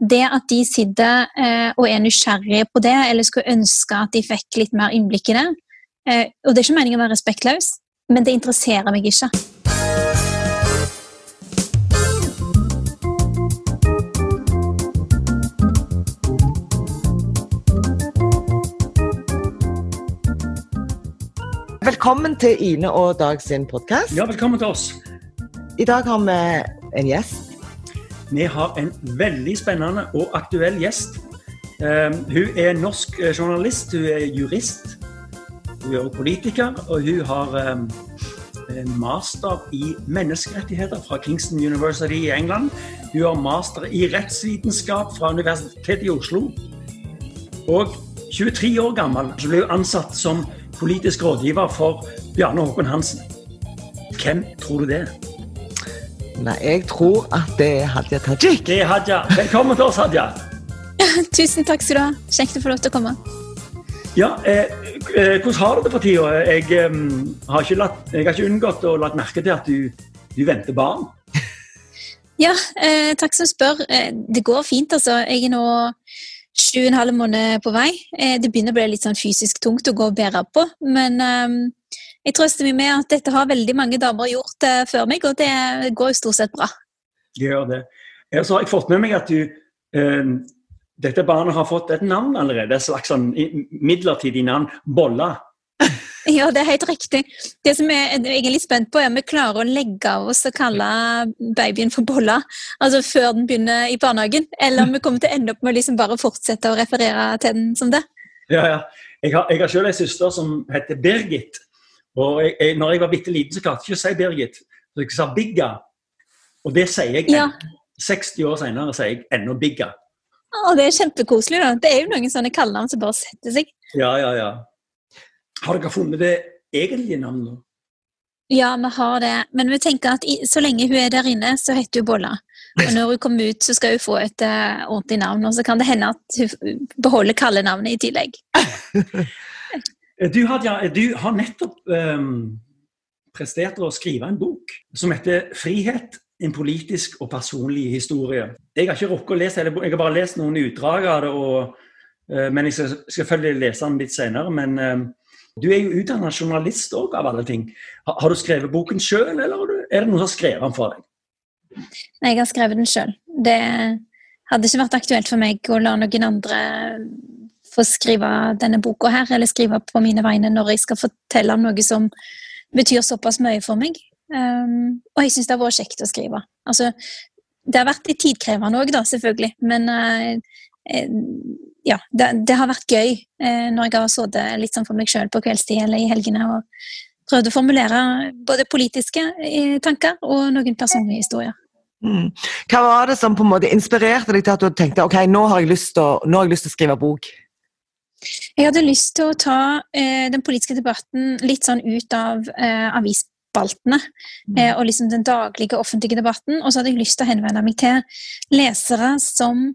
det at de sitter eh, og er nysgjerrige på det, eller skulle ønske at de fikk litt mer innblikk i det eh, Og det er ikke meningen å være respektløs, men det interesserer meg ikke. Velkommen til Ine og Dag sin podkast. Ja, velkommen til oss. I dag har vi en gjest. Vi har en veldig spennende og aktuell gjest. Um, hun er norsk eh, journalist, hun er jurist, hun er politiker, og hun har um, en master i menneskerettigheter fra Kingston University i England. Hun har master i rettsvitenskap fra Universitetet i Oslo. Og 23 år gammel så ble hun ansatt som politisk rådgiver for Bjarne Håkon Hansen. Hvem tror du det er? Nei, jeg tror at det er Hadia Tajik. Det er Hadia. Velkommen til oss, Hadia. Tusen takk skal du ha. Kjekt å få lov til å komme. Ja, eh, eh, Hvordan har du det for tida? Jeg, eh, har ikke latt, jeg har ikke unngått å lagt merke til at du, du venter barn. Ja, eh, takk som spør. Eh, det går fint, altså. Jeg er nå sju og en halv måned på vei. Det begynner å bli litt sånn fysisk tungt å gå og bære på, men jeg trøster meg med at dette har veldig mange damer gjort uh, før meg, og det går jo stort sett bra. Det gjør det. Så har jeg fått med meg at du uh, dette barnet har fått et navn allerede. Et slags sånn midlertidig navn. Bolla. Ja, det er helt riktig. Det som jeg, jeg er litt spent på, er om vi klarer å legge av oss å kalle babyen for Bolla altså før den begynner i barnehagen, eller om vi kommer til å ende opp med å liksom bare fortsette å referere til den som det. Ja, ja. Jeg har, jeg har selv en søster som heter Birgit. Og jeg, jeg, når jeg var bitte liten, så klarte jeg ikke å si Birgit. Så jeg sa Bigga. Og det sier jeg ja. 60 år senere sier jeg ennå Bigga. Å, det er kjempekoselig. da. Det er jo noen sånne kallenavn som bare setter seg. Ja, ja, ja. Har dere funnet det egentlige navnet? Ja, vi har det. Men vi tenker at så lenge hun er der inne, så heter hun Bolla. Og når hun kommer ut, så skal hun få et uh, ordentlig navn. Og så kan det hende at hun beholder kallenavnet i tillegg. Eh, du, Hadia, du har nettopp um, prestert å skrive en bok som heter 'Frihet en politisk og personlig historie'. Jeg har ikke rukket å lese hele jeg har bare lest noen utdrag av det. Og, uh, men Jeg skal selvfølgelig lese den litt senere. Men uh, du er jo utdannet journalist òg, av alle ting. Har, har, du skrevet boken sjøl, eller er det noen som har skrevet den for deg? Nei, jeg har skrevet den sjøl. Det hadde ikke vært aktuelt for meg å la noen andre få skrive denne boka her, eller skrive på mine vegne når jeg skal fortelle om noe som betyr såpass mye for meg. Um, og jeg syns det har vært kjekt å skrive. Altså, det har vært litt tidkrevende òg, da, selvfølgelig. Men uh, ja, det, det, har vært gøy uh, når jeg har sittet litt sånn for meg sjøl på kveldstid eller i helgene og prøvd å formulere både politiske tanker og noen personlige historier. Mm. Hva var det som på en måte inspirerte deg til at du tenkte ok, nå har jeg lyst til å, skrive bok? Jeg hadde lyst til å ta eh, den politiske debatten litt sånn ut av eh, avisspaltene mm. eh, og liksom den daglige offentlige debatten. Og så hadde jeg lyst til å henvende meg til lesere som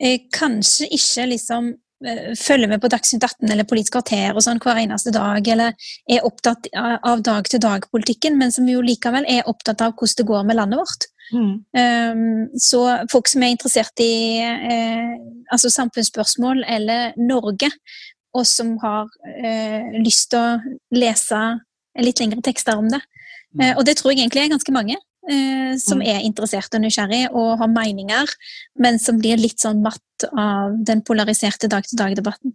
eh, kanskje ikke liksom eh, følger med på Dagsnytt 18 eller Politisk kvarter og sånn hver eneste dag, eller er opptatt av dag-til-dag-politikken, men som jo likevel er opptatt av hvordan det går med landet vårt. Mm. Um, så folk som er interessert i eh, altså samfunnsspørsmål eller Norge, og som har eh, lyst til å lese litt lengre tekster om det. Mm. Eh, og det tror jeg egentlig er ganske mange. Eh, som mm. er interessert og nysgjerrig og har meninger, men som blir litt sånn matt av den polariserte dag-til-dag-debatten.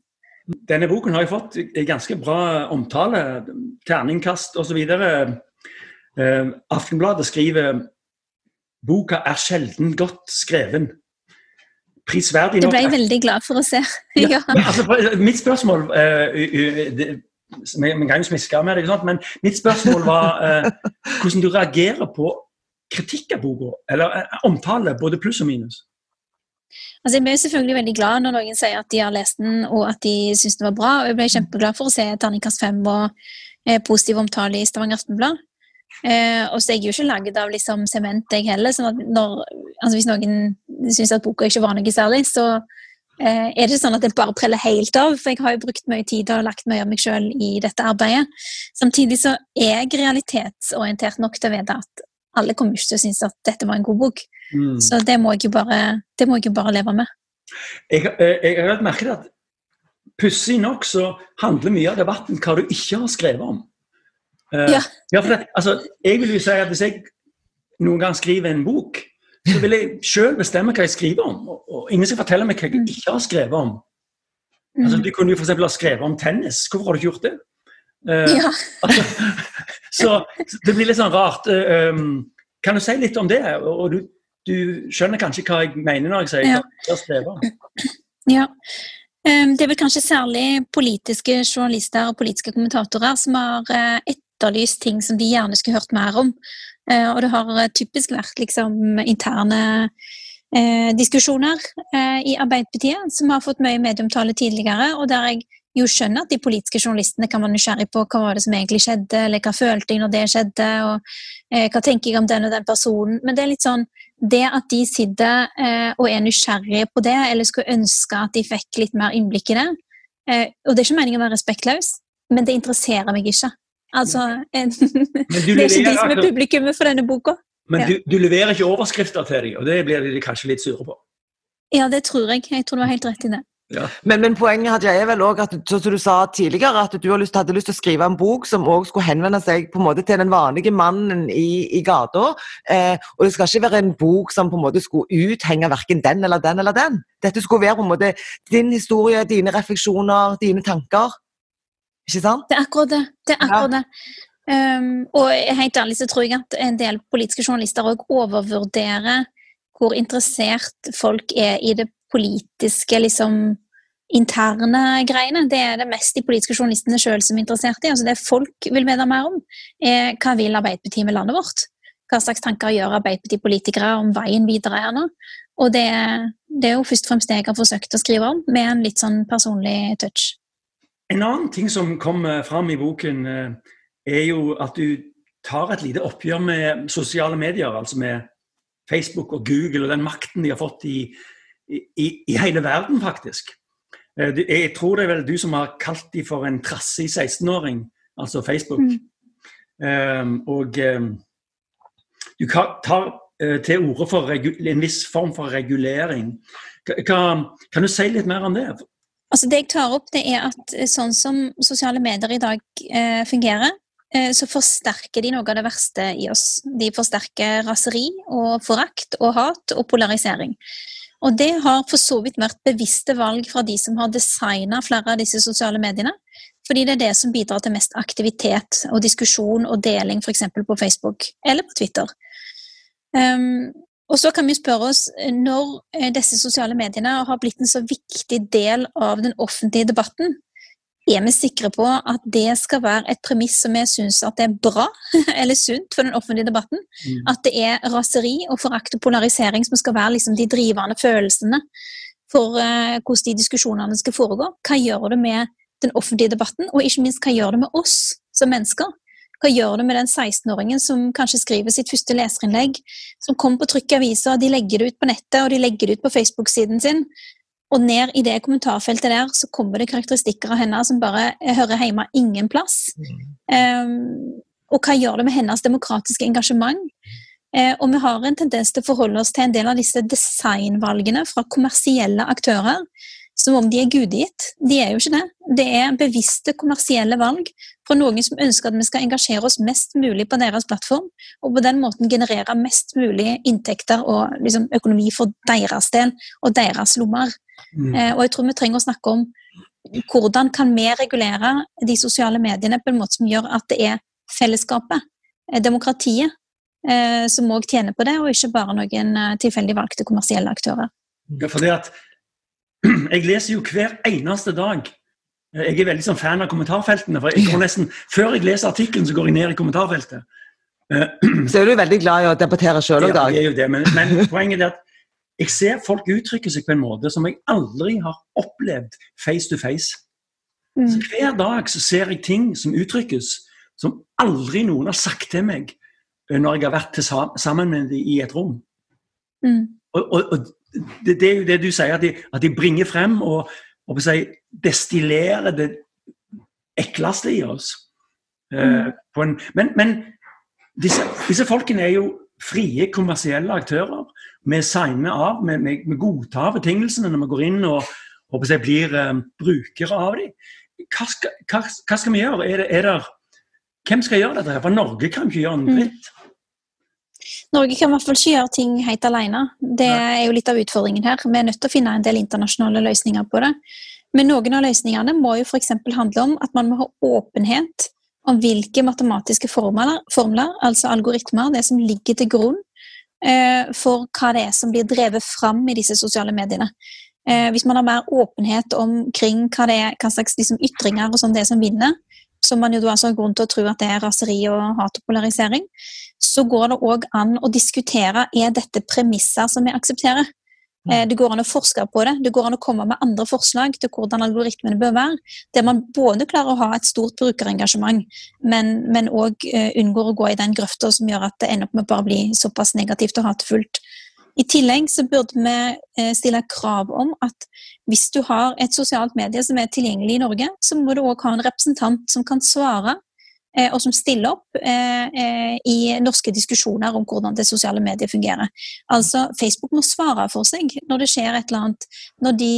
Denne boken har jo fått ganske bra omtale, terningkast osv. Eh, Aftenbladet skriver Boka er sjelden godt skreven. Prisverdig nok Det ble jeg veldig glad for å se. ja. altså, mitt spørsmål uh, det, Vi kan jo smiske med det, men mitt spørsmål var uh, hvordan du reagerer på kritikk av boka, eller uh, omtale, både pluss og minus. Altså, jeg ble selvfølgelig veldig glad når noen sier at de har lest den og at de syns den var bra. og Jeg ble kjempeglad for å se terningkast fem og eh, positiv omtale i Stavanger Aftenblad. Eh, og så er jeg jo ikke laget av liksom sement, jeg heller. sånn at når, altså Hvis noen syns at boka ikke var noe særlig, så eh, er det ikke sånn at det bare preller helt av. For jeg har jo brukt mye tid og lagt mye av meg sjøl i dette arbeidet. Samtidig så er jeg realitetsorientert nok til å vite at alle kommer ikke til å synes at dette var en god bok. Mm. Så det må jeg jo bare, det må jeg jo bare leve med. Jeg, eh, jeg har merket merke at pussig nok så handler mye av debatten hva du ikke har skrevet om. Eh, Ja. ja, for det, altså, jeg vil jo si at Hvis jeg noen gang skriver en bok, så vil jeg sjøl bestemme hva jeg skriver om. Og, og ingen skal fortelle meg hva jeg ikke har skrevet om. Altså, Mm. du kunne jo eksempel ha skrevet om tennis. Hvorfor har du ikke gjort det? Uh, Ja. altså, så det blir litt sånn rart. Uh, um, kan du si litt om det? Og og du, du skjønner kanskje hva jeg mener når jeg sier Ja. hva jeg har skrevet om? Ja. Um, Det er vel kanskje særlig politiske journalister og politiske kommentatorer som har eh, etterlyst ting som de gjerne skulle hørt mer om. Eh, Og det har eh, typisk vært liksom interne eh, diskusjoner eh, i Arbeiderpartiet som har fått mye medieomtale tidligere, og der jeg jo skjønner at de politiske journalistene kan være nysgjerrig på hva var det som egentlig skjedde, eller hva følte jeg når det skjedde, og eh, hva tenker jeg om den og den personen. Men det er litt sånn det at de sitter eh, og er nysgjerrige på det, eller skulle ønske at de fikk litt mer innblikk i det Og det er ikke meningen å være respektløs, men det interesserer meg ikke. Altså, en, Men det er ikke de som er publikummet for denne boka. Men Ja. du, du leverer ikke overskrifter til dem, og det blir de kanskje litt sure på. Ja, det tror jeg. Jeg tror du har helt rett i det. Men, men poenget hadde er vel også at sånn som du sa tidligere, at du har lyst, hadde lyst til å skrive en bok som også skulle henvende seg på en måte til den vanlige mannen i, i gata. Eh, og det skal ikke være en bok som på en måte skulle uthenge verken den eller den eller den. Dette skulle være på en måte din historie, dine refleksjoner, dine tanker. Ikke sant? Det er akkurat det. det, er akkurat det. Um, og helt ærlig så tror jeg at en del politiske journalister òg overvurderer hvor interessert folk er i det politiske, liksom interne greiene. Det er det mest de politiske journalistene sjøl som er interessert i. Altså Det folk vil vite mer om, er hva vil Arbeiderpartiet med landet vårt? Hva slags tanker gjør Arbeiderpartipolitikere om veien videre her nå? Og det, det er jo først og fremst det jeg har forsøkt å skrive om, med en litt sånn personlig touch. En annen ting som kommer fram i boken, eh, er jo at du tar et lite oppgjør med sosiale medier, altså med Facebook og Google og den makten de har fått i, i, i hele verden, faktisk. Eh, Jeg tror det er vel du som har kalt de for en trassig 16-åring, altså Facebook. Mm. Um, og um, du tar eh, til orde for en viss form for regulering. Kan, kan du si litt mer om det? Altså det jeg tar opp, det er at eh, sånn som sosiale medier i dag eh, fungerer, eh, så forsterker de noe av det verste i oss. De forsterker raseri og forakt og hat og polarisering. Og det har for så vidt vært bevisste valg fra de som har designa flere av disse sosiale mediene. Fordi det er det som bidrar til mest aktivitet og diskusjon og deling f.eks. på Facebook eller på Twitter. Um, og så kan vi spørre oss, eh, når eh, disse sosiale mediene har blitt en så viktig del av den offentlige debatten, er vi sikre på at det skal være et premiss som vi syns er bra eller sunt for den offentlige debatten? Mm. At det er raseri og forakt og polarisering som skal være liksom de drivende følelsene for uh, hvordan de diskusjonene skal foregå? Hva gjør det med den offentlige debatten, og ikke minst hva gjør det med oss som mennesker? Hva gjør det med den 16-åringen som kanskje skriver sitt første leserinnlegg, som kommer på trykk i aviser, de legger det ut på nettet og de legger det ut på Facebook-siden sin, og ned i det kommentarfeltet der så kommer det karakteristikker av henne som bare hører hjemme ingen plass. Um, og hva gjør det med hennes demokratiske engasjement? Eh, og vi har en tendens til å forholde oss til en del av disse designvalgene fra kommersielle aktører som om de er gudegitt. De er jo ikke det. Det er bevisste kommersielle valg fra noen som ønsker at vi skal engasjere oss mest mulig på deres plattform, og på den måten generere mest mulig inntekter og liksom, økonomi for deres del og deres lommer. Mm. Eh, og jeg tror vi trenger å snakke om hvordan kan vi regulere de sosiale mediene på en måte som gjør at det er fellesskapet, eh, demokratiet, eh, som òg tjener på det, og ikke bare noen tilfeldig valgte kommersielle aktører. Ja, fordi at Jeg leser jo hver eneste dag. Jeg er veldig sånn fan av kommentarfeltene. for jeg går nesten, Før jeg leser artikkelen, så går jeg ned i kommentarfeltet. Eh, Så er du veldig glad i å debattere sjøl ja, i dag. jeg er jo det, men, men poenget er at jeg ser folk uttrykke seg på en måte som jeg aldri har opplevd face to face. Mm. Så hver dag så ser jeg ting som uttrykkes som aldri noen har sagt til meg eh, når jeg har vært sammen med dem i et rom. Mm. Og, og, og det, det er jo det du sier, at de, at de bringer frem og, og si, destillerer det ekleste i oss. Eh, Mm. på en, men men disse, disse folkene er jo frie kommersielle aktører. Vi signer av, vi, vi, vi godtar betingelsene når vi går inn og håper jeg, blir um, brukere av dem. Hva skal, hva, hva skal vi gjøre? Er det, er det, hvem skal gjøre dette? For Norge kan ikke gjøre noe dritt. Norge kan i hvert fall ikke gjøre ting helt alene. Det er jo litt av utfordringen her. Vi er nødt til å finne en del internasjonale løsninger på det. Men noen av løsningene må jo f.eks. handle om at man må ha åpenhet om hvilke matematiske formler, formler altså algoritmer, det som ligger til grunn eh, for hva det er som blir drevet fram i disse sosiale mediene. Eh, hvis man har mer åpenhet omkring hva, det er, hva slags liksom, ytringer og sånn det er som vinner, som man jo da altså har grunn til å tro at det er raseri og hat og polarisering, så går det òg an å diskutere er dette premisser som vi aksepterer. Eh, Det går an å forske på det, det går an å komme med andre forslag til hvordan algoritmene bør være, der man både klarer å ha et stort brukerengasjement, men òg unngår å gå i den grøfta som gjør at det ender opp med bare å bli såpass negativt og hatefullt. I tillegg så burde vi eh, stille krav om at hvis du har et sosialt medie som er tilgjengelig i Norge, så må du òg ha en representant som kan svare eh, og som stiller opp eh, eh, i norske diskusjoner om hvordan det sosiale mediet fungerer. Altså, Facebook må svare for seg når det skjer et eller annet, når de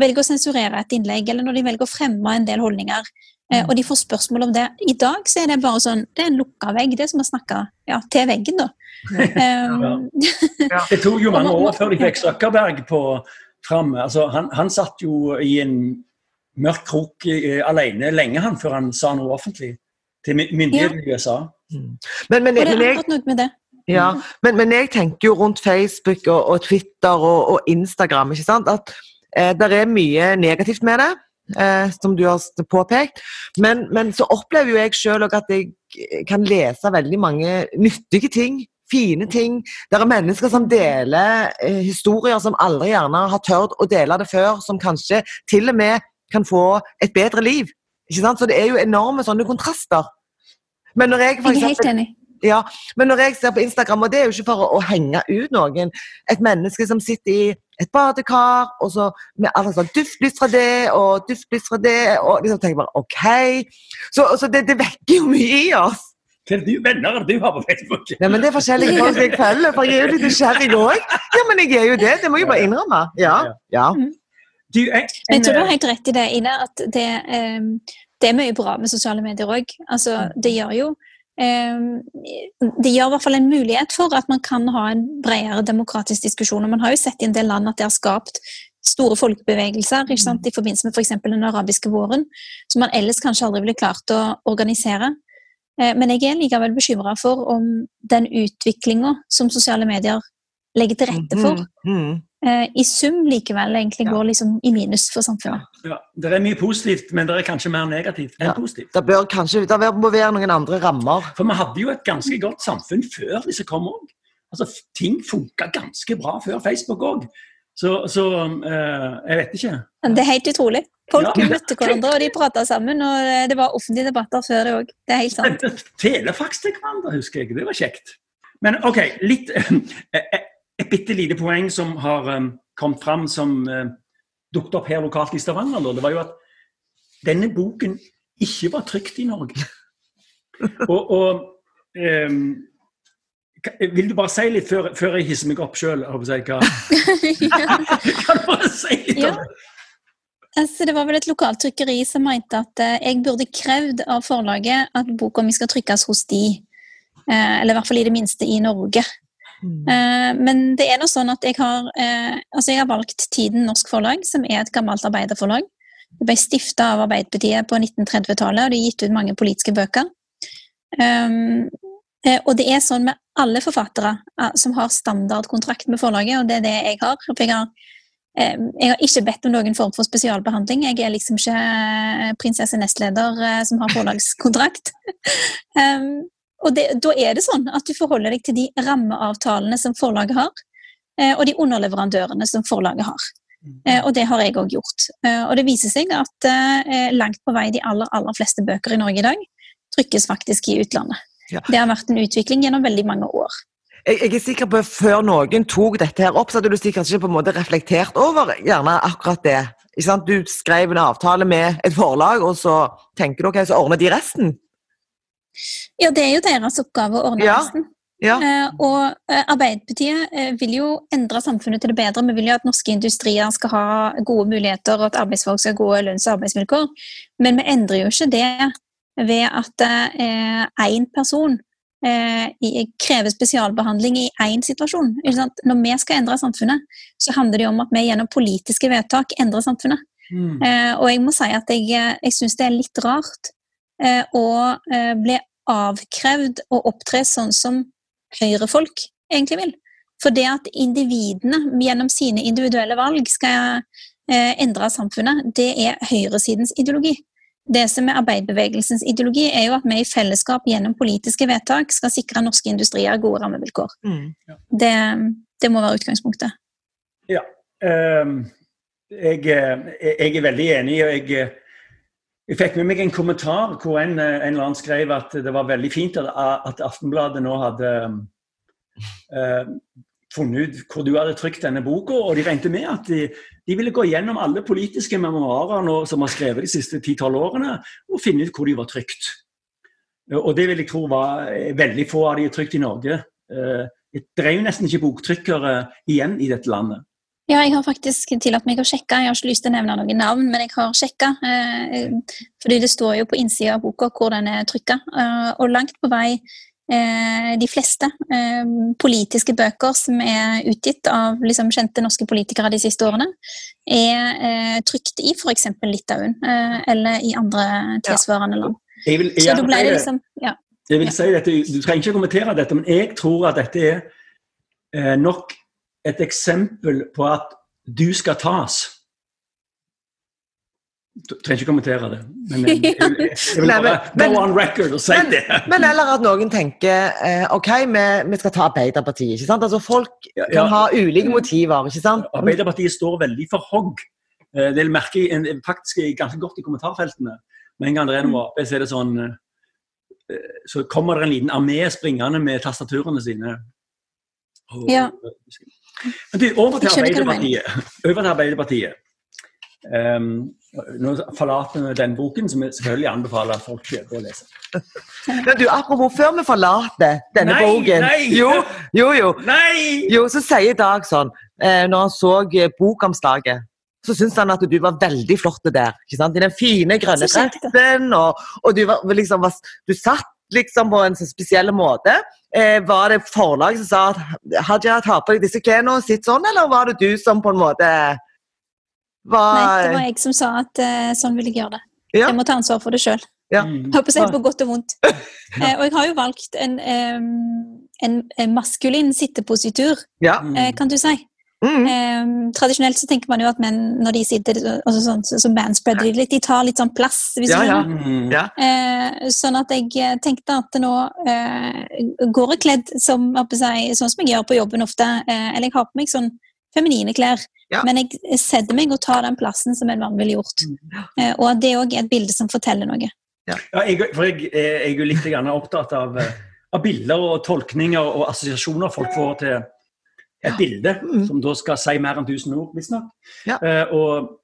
velger å sensurere et innlegg, eller når de velger å fremme en del holdninger, eh, og de får spørsmål om det. I dag så er det bare sånn, det er en lukka vegg, det er som å snakke ja, til veggen, da. Um, Det tok jo mange år før de fikk Zuckerberg på fram. Altså, han, han satt jo i en mørk krok eh, alene lenge han før han sa noe offentlig til myndighetene ja. i USA. Men, men, men, er jeg, ja, men, men jeg tenker jo rundt Facebook og, og Twitter og, og Instagram ikke sant? at eh, det er mye negativt med det. Eh, som du har påpekt. Men, men så opplever jo jeg sjøl at jeg kan lese veldig mange nyttige ting. Fine ting. Det er mennesker som deler eh, historier som aldri gjerne har tørt å dele det før. Som kanskje til og med kan få et bedre liv. Ikke sant? Så det er jo enorme sånne kontraster. Men når jeg for Jeg er helt eksempel enig. ja, men når jeg ser på Instagram, og det er jo ikke for å, å henge ut noen, et menneske som sitter i et badekar, og så med alle sånn duftlys fra det, og duftlys fra det, og liksom tenker bare OK. Så, så det, det vekker jo mye i oss. Hva er det du venner er du har på Facebook? Nei, men Det er forskjellige folk jeg følger, for jeg er jo litt nysgjerrig òg. Ja, men jeg er jo det, det må jeg bare innrømme. Ja, ja. Du, en, Men jeg tror du har helt rett i det, Ine, at det, um, det er mye bra med sosiale medier òg. Altså, det gjør jo Um, Det gjør i hvert fall en mulighet for at man kan ha en bredere demokratisk diskusjon. Og man har jo sett i en del land at det har skapt store folkebevegelser ikke sant? i forbindelse med f.eks. den arabiske våren, som man ellers kanskje aldri ville klart å organisere. Eh, Men jeg er likevel bekymra for om den utviklinga som sosiale medier legger til rette for, Mm, mm. Eh, i sum likevel egentlig Ja. går liksom i minus for samfunnet. ja, det er mye positivt, men det er kanskje mer negativt enn Ja. positivt. Det bør kanskje det må være noen andre rammer. For vi hadde jo et ganske godt samfunn før disse kom òg. Altså, ting funka ganske bra før Facebook òg. Så, så eh, jeg vet ikke. Det er helt utrolig. Folk Ja. møtte hverandre, og de prata sammen. Og eh, det var offentlige debatter før det òg. Det er helt sant. Telefax til hverandre, husker jeg. Det var kjekt. Men OK, litt Et bitte lite poeng som har um, kommet fram, som uh, dukket opp her lokalt i Stavanger, da, det var jo at denne boken ikke var trykt i Norge. Og, og um, Vil du bare si litt før, før jeg hisser meg opp sjøl? Si, hva, kan du bare si litt Ja. om det? altså, det var vel et lokalt trykkeri som mente at eh, jeg burde krevd av forlaget at boka mi skal trykkes hos de. Eh, eller i hvert fall i det minste i Norge. Mm. Eh, men det er nå sånn at jeg har, eh, altså jeg har valgt Tiden Norsk Forlag, som er et gammelt arbeiderforlag. Det ble stifta av Arbeiderpartiet på 1930-tallet, og det er gitt ut mange politiske bøker. Um, og det er sånn med alle forfattere eh, som har standardkontrakt med forlaget, og det er det jeg har. For jeg har, jeg har ikke bedt om noen form for spesialbehandling. Jeg er liksom ikke prinsesse nestleder som har forlagskontrakt. og det, da er det sånn at du forholder deg til de rammeavtalene som forlaget har, eh, og de underleverandørene som forlaget har. Eh, og det har jeg òg gjort. Eh, og det viser seg at langt på vei de aller, aller fleste bøker i Norge i dag trykkes faktisk i utlandet. Ja. Det har vært en utvikling gjennom veldig mange år. Jeg, er sikker på at Før noen tok dette her opp, så hadde du sikkert ikke på en måte reflektert over gjerne akkurat det. Ikke sant? Du skrev en avtale med et forlag, og så tenker du ok, så ordner de resten. Ja, det er jo deres oppgave å ordne Ja. resten. Ja. Eh, og eh, Arbeiderpartiet eh, vil jo endre samfunnet til det bedre. Vi vil jo at norske industrier skal ha gode muligheter, og at arbeidsfolk skal ha gode lønns- og arbeidsvilkår. Men vi endrer jo ikke det ved at én person eh, krever spesialbehandling i én situasjon. Når vi skal endre samfunnet, så handler det om at vi gjennom politiske vedtak endrer samfunnet. Mm. Eh, og jeg må si at jeg, jeg syns det er litt rart eh, å eh, bli avkrevd å opptre sånn som høyrefolk egentlig vil. For det at individene gjennom sine individuelle valg skal eh, endre samfunnet, det er høyresidens ideologi. Det som er arbeiderbevegelsens ideologi, er jo at vi i fellesskap gjennom politiske vedtak skal sikre norske industrier gode rammevilkår. Mm. Det, det må være utgangspunktet. Ja. Um, jeg, jeg, er veldig enig. og jeg, jeg fikk med meg en kommentar hvor en, en eller annen skrev at det var veldig fint at, at Aftenbladet nå hadde uh, funnet ut hvor du hadde trykt denne boka, og de regnet med at de, de ville gå gjennom alle politiske memoarer nå, som har skrevet de siste 10-12 årene, og finne ut hvor de var trykt. Og det vil jeg tro var veldig få av de er trykt i Norge. Det er jo nesten ikke boktrykkere igjen i dette landet. Ja, jeg har faktisk tillatt meg å sjekke. Jeg har ikke lyst til å nevne noen navn, men jeg har sjekka. Eh, fordi det står jo på innsida av boka hvor den er trykka. Eh, og langt på vei eh, de fleste politiske bøker som er utgitt av liksom, kjente norske politikere de siste årene, er trykt i f.eks. Litauen eller i andre tilsvarende land. Ja. vil, Så da ble det liksom ja. Jeg vil si dette, Du trenger ikke kommentere dette, men jeg tror at dette er nok et eksempel på at du skal tas. Du trenger ikke kommentere det, men jeg, jeg, jeg, jeg vil bare men, go on record og si men, det. Men eller at noen tenker eh, OK, vi, vi, skal ta Arbeiderpartiet. ikke sant? Altså Folk Ja, kan ja. ha ulike motiver. ikke sant? Arbeiderpartiet står veldig for hogg. Eh, Det merker jeg en- faktisk ganske godt i kommentarfeltene. Med en gang det er noe Ap, så er det sånn eh, Så kommer det en liten armé springende med tastaturene sine. Og- Ja. Men du, over til Arbeiderpartiet. Over til Arbeiderpartiet. Um, nå forlater vi den boken, som jeg selvfølgelig anbefaler at folk kjøper og leser. Men du, Apropos, før vi forlater denne Nei, boken nei! Jo, jo, jo. Nei! Jo, så sier Dag sånn, eh, når han så eh, bokomslaget, så syntes han at du var veldig flott der. ikke sant? I den fine, grønne drakten, og, og du, var, liksom, var, du satt liksom på en spesiell måte. Eh, var det forlaget som sa at Hadia, ta på deg disse klærne og sitt sånn, eller var det du som på en måte var Nei, det var jeg som sa at eh, sånn vil jeg gjøre det. Ja. Jeg må ta ansvar for det sjøl. Ja. Mm. Håper seg på godt og vondt. Eh, og jeg har jo valgt en, en, en maskulin sittepositur, Ja. eh, kan du si. Mm. Um, tradisjonelt så tenker man jo at menn når de sitter altså sånn, så, så manspreader de litt. De tar litt sånn plass. hvis Ja, ja. Mm. Ja. Eh, sånn at jeg eh, tenkte at nå uh, går jeg kledd som, jeg sånn som jeg gjør på jobben ofte. Uh, eller jeg har på meg sånn feminine klær. Ja. Men jeg setter meg og tar den plassen som en mann ville gjort. Uh, og at det òg er et bilde som forteller noe. Ja, jeg, for jeg, jeg er jo litt opptatt av, av bilder og tolkninger og assosiasjoner folk får til et bilde, Mm. som da skal si mer enn 1000 ord, visstnok. Ja. Eh, og,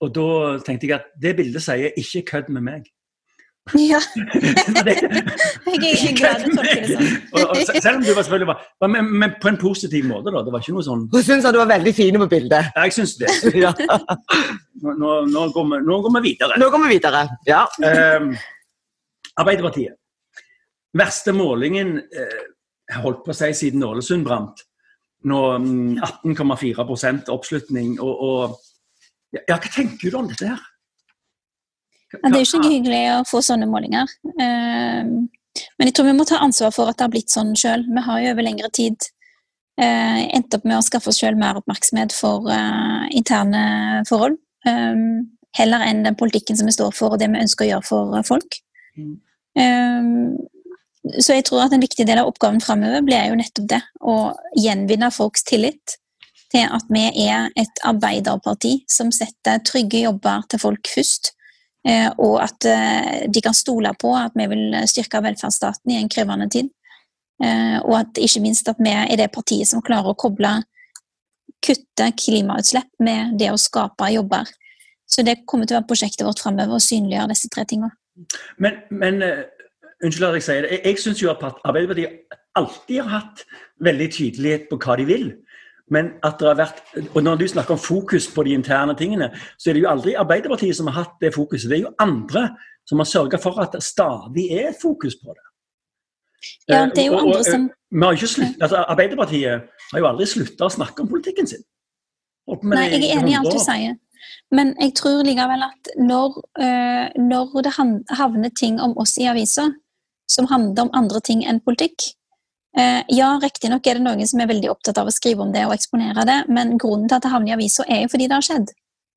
og da tenkte jeg at det bildet sier 'ikke kødd med meg'. Ja, Det- jeg, er glad du tolker det sånn. selv om du var selvfølgelig var, men, men på en positiv måte, da. Det var ikke noe sånn Hun syntes at du var veldig fin på bildet. Jeg syns det. Ja. Nå, nå, nå, går vi, nå går vi videre. Nå går vi videre. Ja. Ehm, Arbeiderpartiet. Verste målingen eh, holdt på å si siden Ålesund brant. Nå mm, 18,4 oppslutning. Og, og ja, hva tenker du om dette her? Ja, det er jo ikke hyggelig å få sånne målinger. Ehm, men jeg tror vi må ta ansvar for at det har blitt sånn sjøl. Vi har jo over lengre tid eh, endt opp med å skaffe oss sjøl mer oppmerksomhet for eh, interne forhold. ehm, heller enn den politikken som vi står for, og det vi ønsker å gjøre for folk. folk. Så jeg tror at en viktig del av oppgaven framover blir jo nettopp det. Å gjenvinne folks tillit til at vi er et arbeiderparti som setter trygge jobber til folk først. Eh, og at eh, de kan stole på at vi vil styrke velferdsstaten i en krevende tid. Eh, og at ikke minst at vi er det partiet som klarer å koble kutte klimautslipp med det å skape jobber. Så det kommer til å være prosjektet vårt framover, å synliggjøre disse tre tingene. Men, men unnskyld at jeg sier det. Jeg, jeg syns jo at Arbeiderpartiet alltid har hatt veldig tydelighet på hva de vil. Men at det har vært, og Når du snakker om fokus på de interne tingene, så er det jo aldri Arbeiderpartiet som har hatt det fokuset. Det er jo andre som har sørga for at det stadig er et fokus på det. Ja, det er jo andre som... Har ikke slutt, altså Arbeiderpartiet har jo aldri slutta å snakke om politikken sin. Nei, jeg er enig i alt du sier. Men jeg tror likevel at når, uh, når det havner ting om oss i aviser som handler om andre ting enn politikk uh, Ja, riktignok er det noen som er veldig opptatt av å skrive om det og eksponere det, men grunnen til at det havner i aviser, er jo fordi det har skjedd.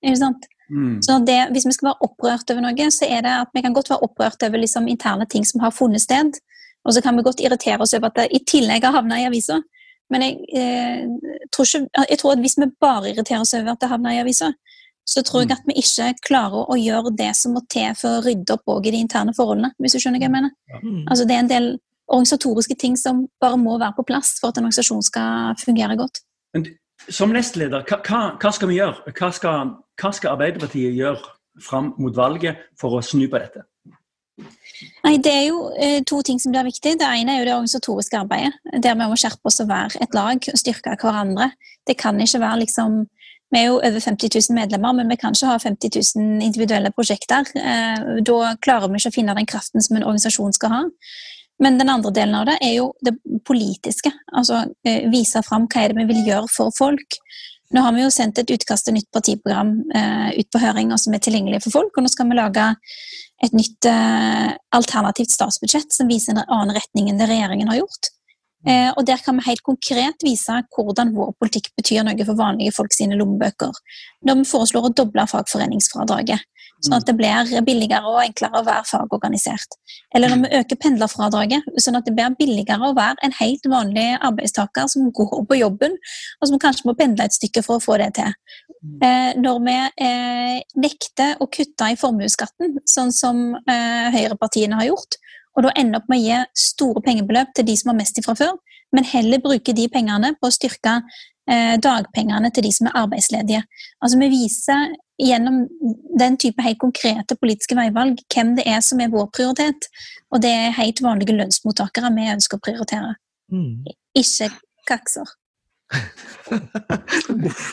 Ikke sant? Mm. Så det, Hvis vi skal være opprørt over noe, så er det at vi kan godt være opprørt over liksom interne ting som har funnet sted. Og så kan vi godt irritere oss over at det i tillegg har havna i avisa. Men jeg, eh, tror ikke, jeg, tror at hvis vi bare irriterer oss over at det havner i avisa, så tror jeg mm. at vi ikke klarer å gjøre det som må til for å rydde opp i de interne forholdene. hvis du skjønner hva jeg mener. Mm. Altså, det er en del organisatoriske ting som bare må være på plass for at en organisasjon skal fungere godt. Men som nestleder, hva, hva, skal vi gjøre? Hva skal, hva skal Arbeiderpartiet gjøre fram mot valget for å snu på dette? Nei, Det er jo eh, to ting som blir viktig. Det ene er jo det organisatoriske arbeidet. Der vi må skjerpe oss og være et lag og styrke hverandre. Det kan ikke være liksom Vi er jo over 50 000 medlemmer, men vi kan ikke ha 50 000 individuelle prosjekter. Eh, da klarer vi ikke å finne den kraften som en organisasjon skal ha. Men den andre delen av det er jo det politiske. Altså eh, vise fram hva er det vi vil gjøre for folk. Nå har vi jo sendt et utkast til nytt partiprogram eh, ut på høring som er tilgjengelig for folk. og Nå skal vi lage et nytt alternativt statsbudsjett som viser en annen retning enn det regjeringen har gjort. Eh, og Der kan vi helt konkret vise hvordan vår politikk betyr noe for vanlige folk sine lommebøker. Når vi foreslår å doble fagforeningsfradraget, sånn at det blir billigere og enklere å være fagorganisert. Eller når vi øker pendlerfradraget, sånn at det blir billigere å være en helt vanlig arbeidstaker som går på jobben, og som kanskje må pendle et stykke for å få det til. Eh, når vi eh, nekter å kutte i formuesskatten, sånn som høyrepartiene har gjort, og da ender opp med å gi store pengebeløp til de som har mest ifra før, men heller bruke de pengene på å styrke eh, dagpengene til de som er arbeidsledige. Altså Vi viser gjennom den type helt konkrete politiske veivalg hvem det er som er vår prioritet. Og det er helt vanlige lønnsmottakere vi ønsker å prioritere. Mm. Ikke kakser.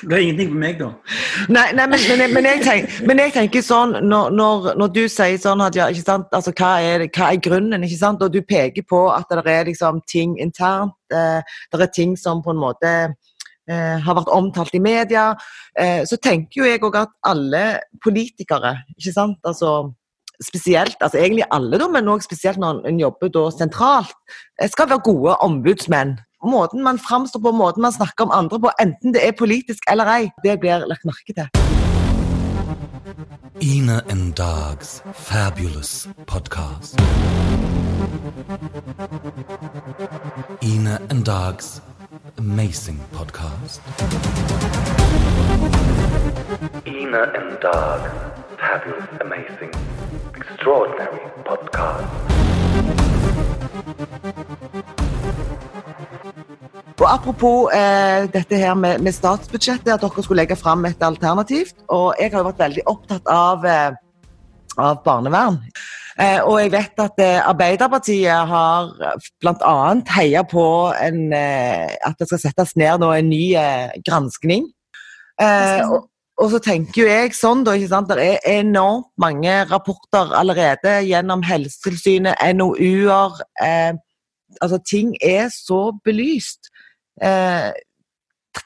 Det er ingenting for meg, da. Nei, nei men, men, men, jeg tenker, men, jeg tenker, sånn når, når, når du sier sånn Hadia? Altså, hva, er, hva er grunnen? ikke sant? Og du peker på at det er liksom ting internt, eh, det er ting som på en måte eh, har vært omtalt i media. Eh, så tenker jo jeg òg at alle politikere, ikke sant altså spesielt, altså egentlig alle, men også spesielt når en jobber da sentralt, eh, skal være gode ombudsmenn måten man framstår på, måten man snakker om andre på, enten det er politisk eller ei, det blir lagt merke til. Ina and Dogs Fabulous Podcast. Ina and Dogs Amazing Podcast. Ina and Dog Fabulous Amazing Extraordinary Podcast. Og Apropos eh, dette her med, med, statsbudsjettet, at dere skulle legge fram et alternativt. og Jeg har jo vært veldig opptatt av, eh, av barnevern. Eh, og jeg vet at eh, Arbeiderpartiet har bl.a. heia på en, eh, at det skal settes ned nå en ny eh, granskning. Og, og, så tenker jo jeg sånn, da, ikke sant? Det er enormt mange rapporter allerede gjennom Helsetilsynet, NOU-er. altså Ting er så belyst. Eh,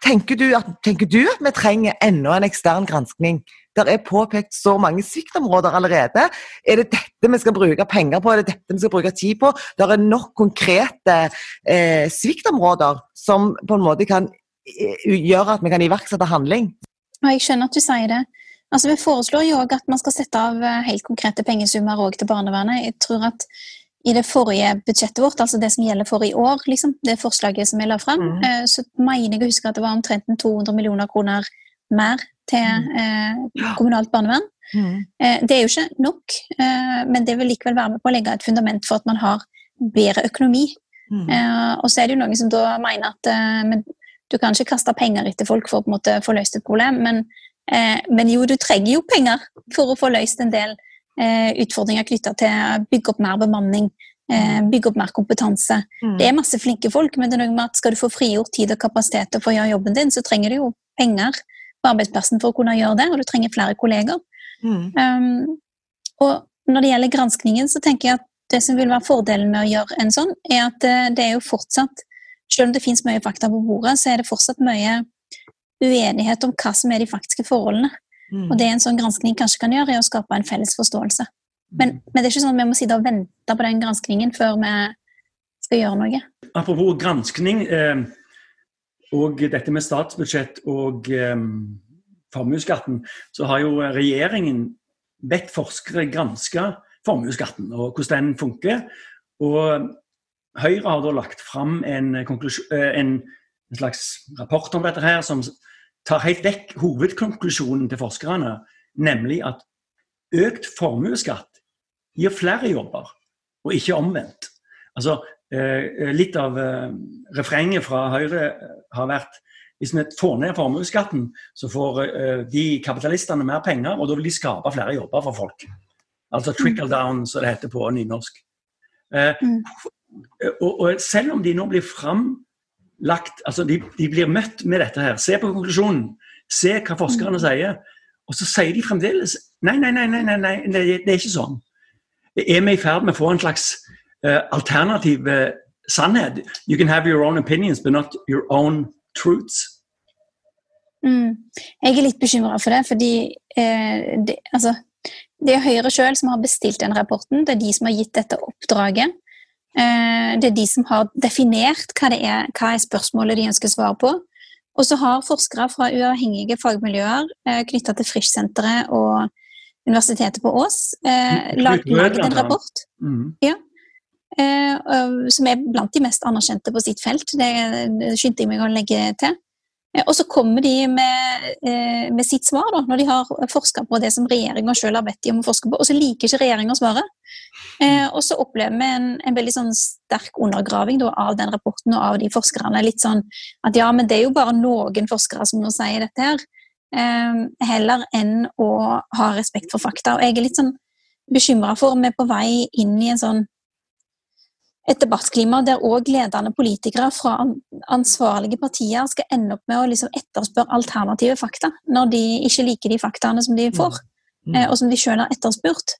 tenker, du at, tenker, du at, vi trenger enda en ekstern granskning? Det er påpekt så mange sviktområder allerede. Er det dette vi skal bruke penger på? Er det dette vi skal bruke tid på? Det er nok konkrete eh, sviktområder som på en måte kan eh, gjøre at vi kan iverksette handling. Jeg skjønner at du sier det. Altså, vi foreslår jo også at man skal sette av eh, helt konkrete pengesummer til barnevernet. Jeg tror at i det forrige budsjettet vårt, altså det som gjelder for i år, liksom, det forslaget som jeg la fram, mm. eh, så mener jeg å huske at det var omtrent 200 millioner kroner mer til mm. eh, kommunalt barnevern. Mm. Eh, det er jo ikke nok, eh, men det vil likevel være med på å legge et fundament for at man har bedre økonomi. Mm. Eh, og så er det jo noen som da mener at eh, du kan ikke kaste penger etter folk for å på en måte få løst et problem, men, men jo, du trenger jo penger for å få løst en del utfordringer knytta til å bygge opp mer bemanning, Eh, bygge opp mer kompetanse. Mm. Det er masse flinke folk, men det er noe med at skal du få frigjort tid og kapasitet til å få gjøre jobben din, så trenger du jo penger på arbeidsplassen for å kunne gjøre det, og du trenger flere kolleger. Mm. Um, og når det gjelder granskningen, så tenker jeg at det som vil være fordelen med å gjøre en sånn, er at det, det er jo fortsatt Selv om det finnes mye fakta på bordet, så er det fortsatt mye uenighet om hva som er de faktiske forholdene. Mm. Og det en sånn granskning kanskje kan gjøre, er å skape en felles forståelse. Men, men det er ikke sånn at vi må sitte og vente på den granskningen før vi skal gjøre noe. Apropos granskning eh, og dette med statsbudsjett og eh, formuesskatten, så har jo regjeringen bedt forskere granske formuesskatten og hvordan den funker. Og Høyre har da lagt fram en, eh, en, en slags rapport om dette her som tar helt vekk hovedkonklusjonen til forskerne, nemlig at økt formuesskatt gir flere jobber, og ikke omvendt. Altså, eh, litt av eh, refrenget fra Høyre har vært hvis vi får ned formuesskatten, så får eh, de kapitalistene mer penger, og da vil de skape flere jobber for folk. Altså trickle down, som det heter på nynorsk. Eh, Mm. og, selv om de nå blir framlagt Altså, de, de blir møtt med dette her. Se på konklusjonen. Se hva forskerne sier. Og så sier de fremdeles nei, nei, nei, nei, nei, nei det, det er ikke sånn. Er vi i ferd med å få en slags uh, alternativ uh, sannhet? You can have your own opinions, but not your own truths. Mm. Jeg er litt bekymra for det, fordi uh, det, altså, det er Høyre sjøl som har bestilt den rapporten. Det er de som har gitt dette oppdraget. Eh, det er de som har definert hva, det er, hva er spørsmålet de ønsker svar på. Og så har forskere fra uavhengige fagmiljøer eh, knytta til Frisch-senteret og Universitetet på Ås eh, Rød, laget en rapport Mm. Ja, som er blant de mest anerkjente på sitt felt. Det, det skyndte jeg meg å legge til. Eh, Og så kommer de med, eh, med sitt svar, da, når de har forska på det som regjeringa sjøl har bedt de om å forske på, og så liker ikke regjeringa svaret. Eh, og så opplever vi en, en veldig sånn sterk undergraving da, av den rapporten og av de forskerne. Litt sånn at ja, men det er jo bare noen forskere som nå sier dette her. Heller enn å ha respekt for fakta. Og jeg er litt sånn bekymra for om vi er på vei inn i en sånn et debattklima der òg ledende politikere fra ansvarlige partier skal ende opp med å liksom etterspørre alternative fakta, når de ikke liker de faktaene som de får, Mm. eh, og som de sjøl har etterspurt.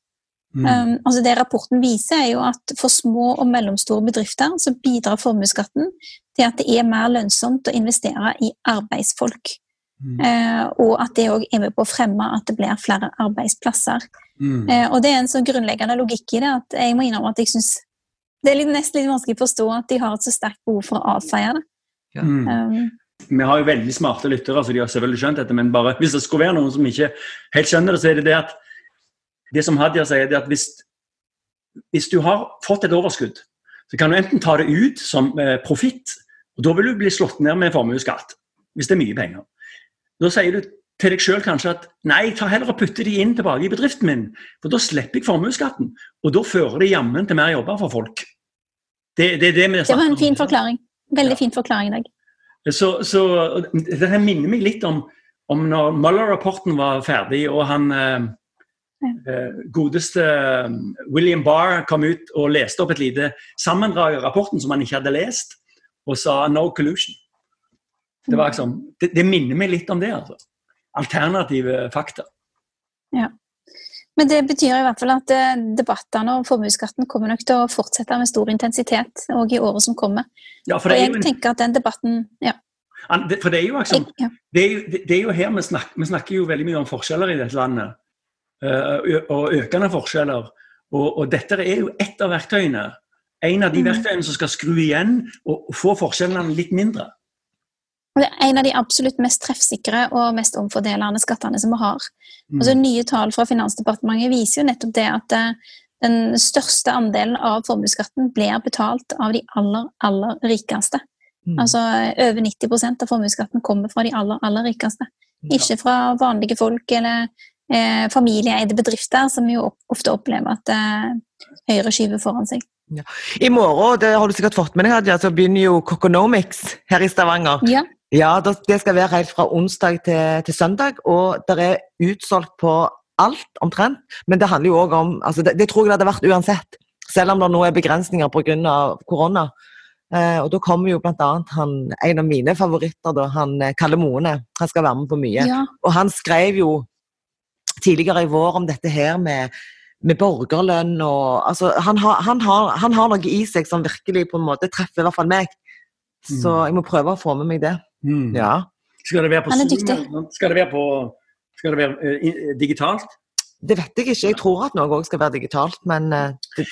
Mm. Um, altså det rapporten viser, er jo at for små og mellomstore bedrifter så bidrar formuesskatten til at det er mer lønnsomt å investere i arbeidsfolk. Mm. Uh, og at det òg er med på å fremme at det blir flere arbeidsplasser. Mm. Uh, og det er en sånn grunnleggende logikk i det at jeg må innrømme at jeg syns det er litt, nesten litt vanskelig å forstå at de har et så sterkt behov for å avfeie det. Ja. Um, Vi har jo veldig smarte lyttere, så de har selvfølgelig skjønt dette. Men bare, hvis det skulle være noen som ikke helt skjønner det, så er det det at det som Hadia sier, er at hvis, hvis du har fått et overskudd, så kan du enten ta det ut som eh, profitt, og da vil du bli slått ned med formuesskatt. Hvis det er mye penger. Da sier du til deg sjøl kanskje at nei, ta heller og putte de inn tilbake i bedriften min, for da slipper jeg formuesskatten. Og da fører det jammen til mer jobber for folk. Det, det, det, det var en fin forklaring. Veldig Ja. fin forklaring, Dag. Så, så dette minner meg litt om, om når Mueller-rapporten var ferdig, og han eh, eh, godeste eh, William Barr kom ut og leste opp et lite sammendrag av rapporten som han ikke hadde lest, og sa 'no collusion'. Det, var liksom, det, det minner meg litt om det. altså. Alternative fakta. Ja. Men det betyr i hvert fall at eh, debattene om formuesskatten kommer nok til å fortsette med stor intensitet òg i året som kommer. Ja, for det er jeg jo, en, tenker at den debatten ja, for det er jo liksom det er, jo, det, det er jo her vi snakker, vi snakker jo veldig mye om forskjeller i dette landet. eh, og økende forskjeller. Og, og dette er jo ett av verktøyene. En av de Mm. verktøyene som skal skru igjen og få forskjellene litt mindre. Og det er en av de absolutt mest treffsikre og mest omfordelende skattene som vi har. Mm. Altså, nye tall fra Finansdepartementet viser jo nettopp det at eh, den største andelen av formuesskatten blir betalt av de aller, aller rikeste. Mm. Altså over 90% av formuesskatten kommer fra de aller, aller rikeste. Ikke fra vanlige folk eller eh, familieeide bedrifter, som jo ofte opplever at eh, Høyre skyver foran seg. I morgen det har du sikkert fått med deg, Hadia, så begynner jo Coconomics her i Stavanger. Ja, Ja, Det skal være helt fra onsdag til, til søndag, og det er utsolgt på alt omtrent. Men det handler jo òg om altså det, det tror jeg det hadde vært uansett. Selv om det nå er begrensninger pga. korona. Eh, og da kommer jo annet han, en av mine favoritter, da, han eh, Kalle Moene. Han skal være med på mye. Ja. Og han skrev jo tidligere i vår om dette her med, med borgerlønn og altså, han, har, han, har, han har noe i seg som virkelig på en måte treffer i hvert fall meg. Så Mm. jeg må prøve å få med meg det. Mm. Ja. Skal det være på Zoom, Skal det være, på, skal det være uh, digitalt? Det vet jeg ikke. Jeg tror at noe òg skal være digitalt, men uh, det,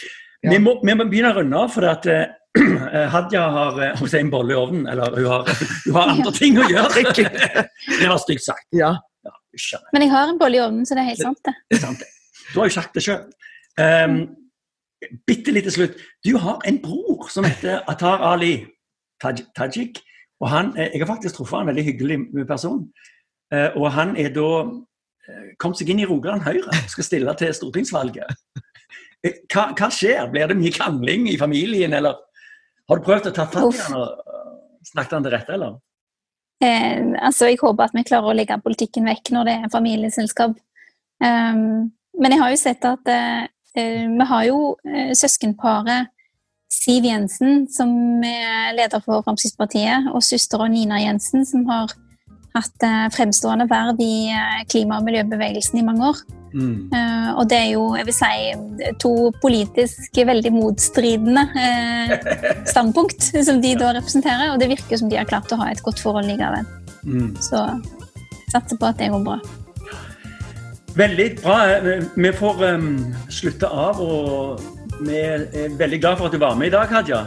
Ja. Vi, må, vi må begynne å runde av, for at uh, Hadia har hun en bolle i ovnen. Eller hun har, hun har andre ting å gjøre. det var stygt sagt. ja. Ja. Men jeg har en bolle i ovnen, så det er helt sant, det. Det er sant. det. Du har jo sagt det sjøl. Um, bitte litt til slutt. Du har en bror som heter Atar Ali Tajik. Og han, eh, jeg har faktisk truffet en veldig hyggelig person. Eh, og han er da eh, kommet seg inn i Rogaland Høyre og skal stille til stortingsvalget. Hva, hva skjer? Blir det mye krangling i familien, eller har du prøvd å ta fatt i han og snakket han til rette, eller? Eh, altså, jeg håper at vi klarer å legge politikken vekk når det er familieselskap. Um, men jeg har jo sett at eh, vi har jo eh, søskenparet Siv Jensen, som er leder for Fremskrittspartiet, og søstera Nina Jensen, som har hatt eh, fremstående verv i eh, klima- og miljøbevegelsen i mange år. Mm. Eh, og det er jo, jeg vil si, to politisk veldig motstridende standpunkt som de da representerer, og det virker som de har klart å ha et godt forhold likevel. Mm. Så satser på at det går bra. Veldig bra. Vi får um, slutte av, og vi er veldig glad for at du var med i dag, Hadia.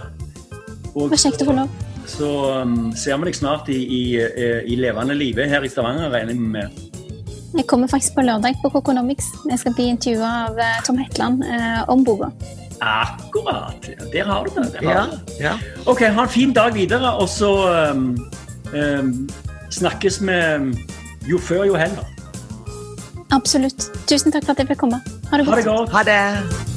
Og Det var kjekt å få lov. så um, ser vi deg snart i, i, eh, i levende live her i Stavanger, regner vi med. Jeg kommer faktisk på lørdag på Coconomics. Jeg skal bli intervjua av eh, Tom Hetland eh, om boka. Akkurat. Der har du det. Ja. det. ja. Ok, ha en fin dag videre, og så um, um, snakkes vi jo før, jo heller. Absolutt. Tusen takk for at jeg fikk komme. Ha det Ha det godt. Ha det.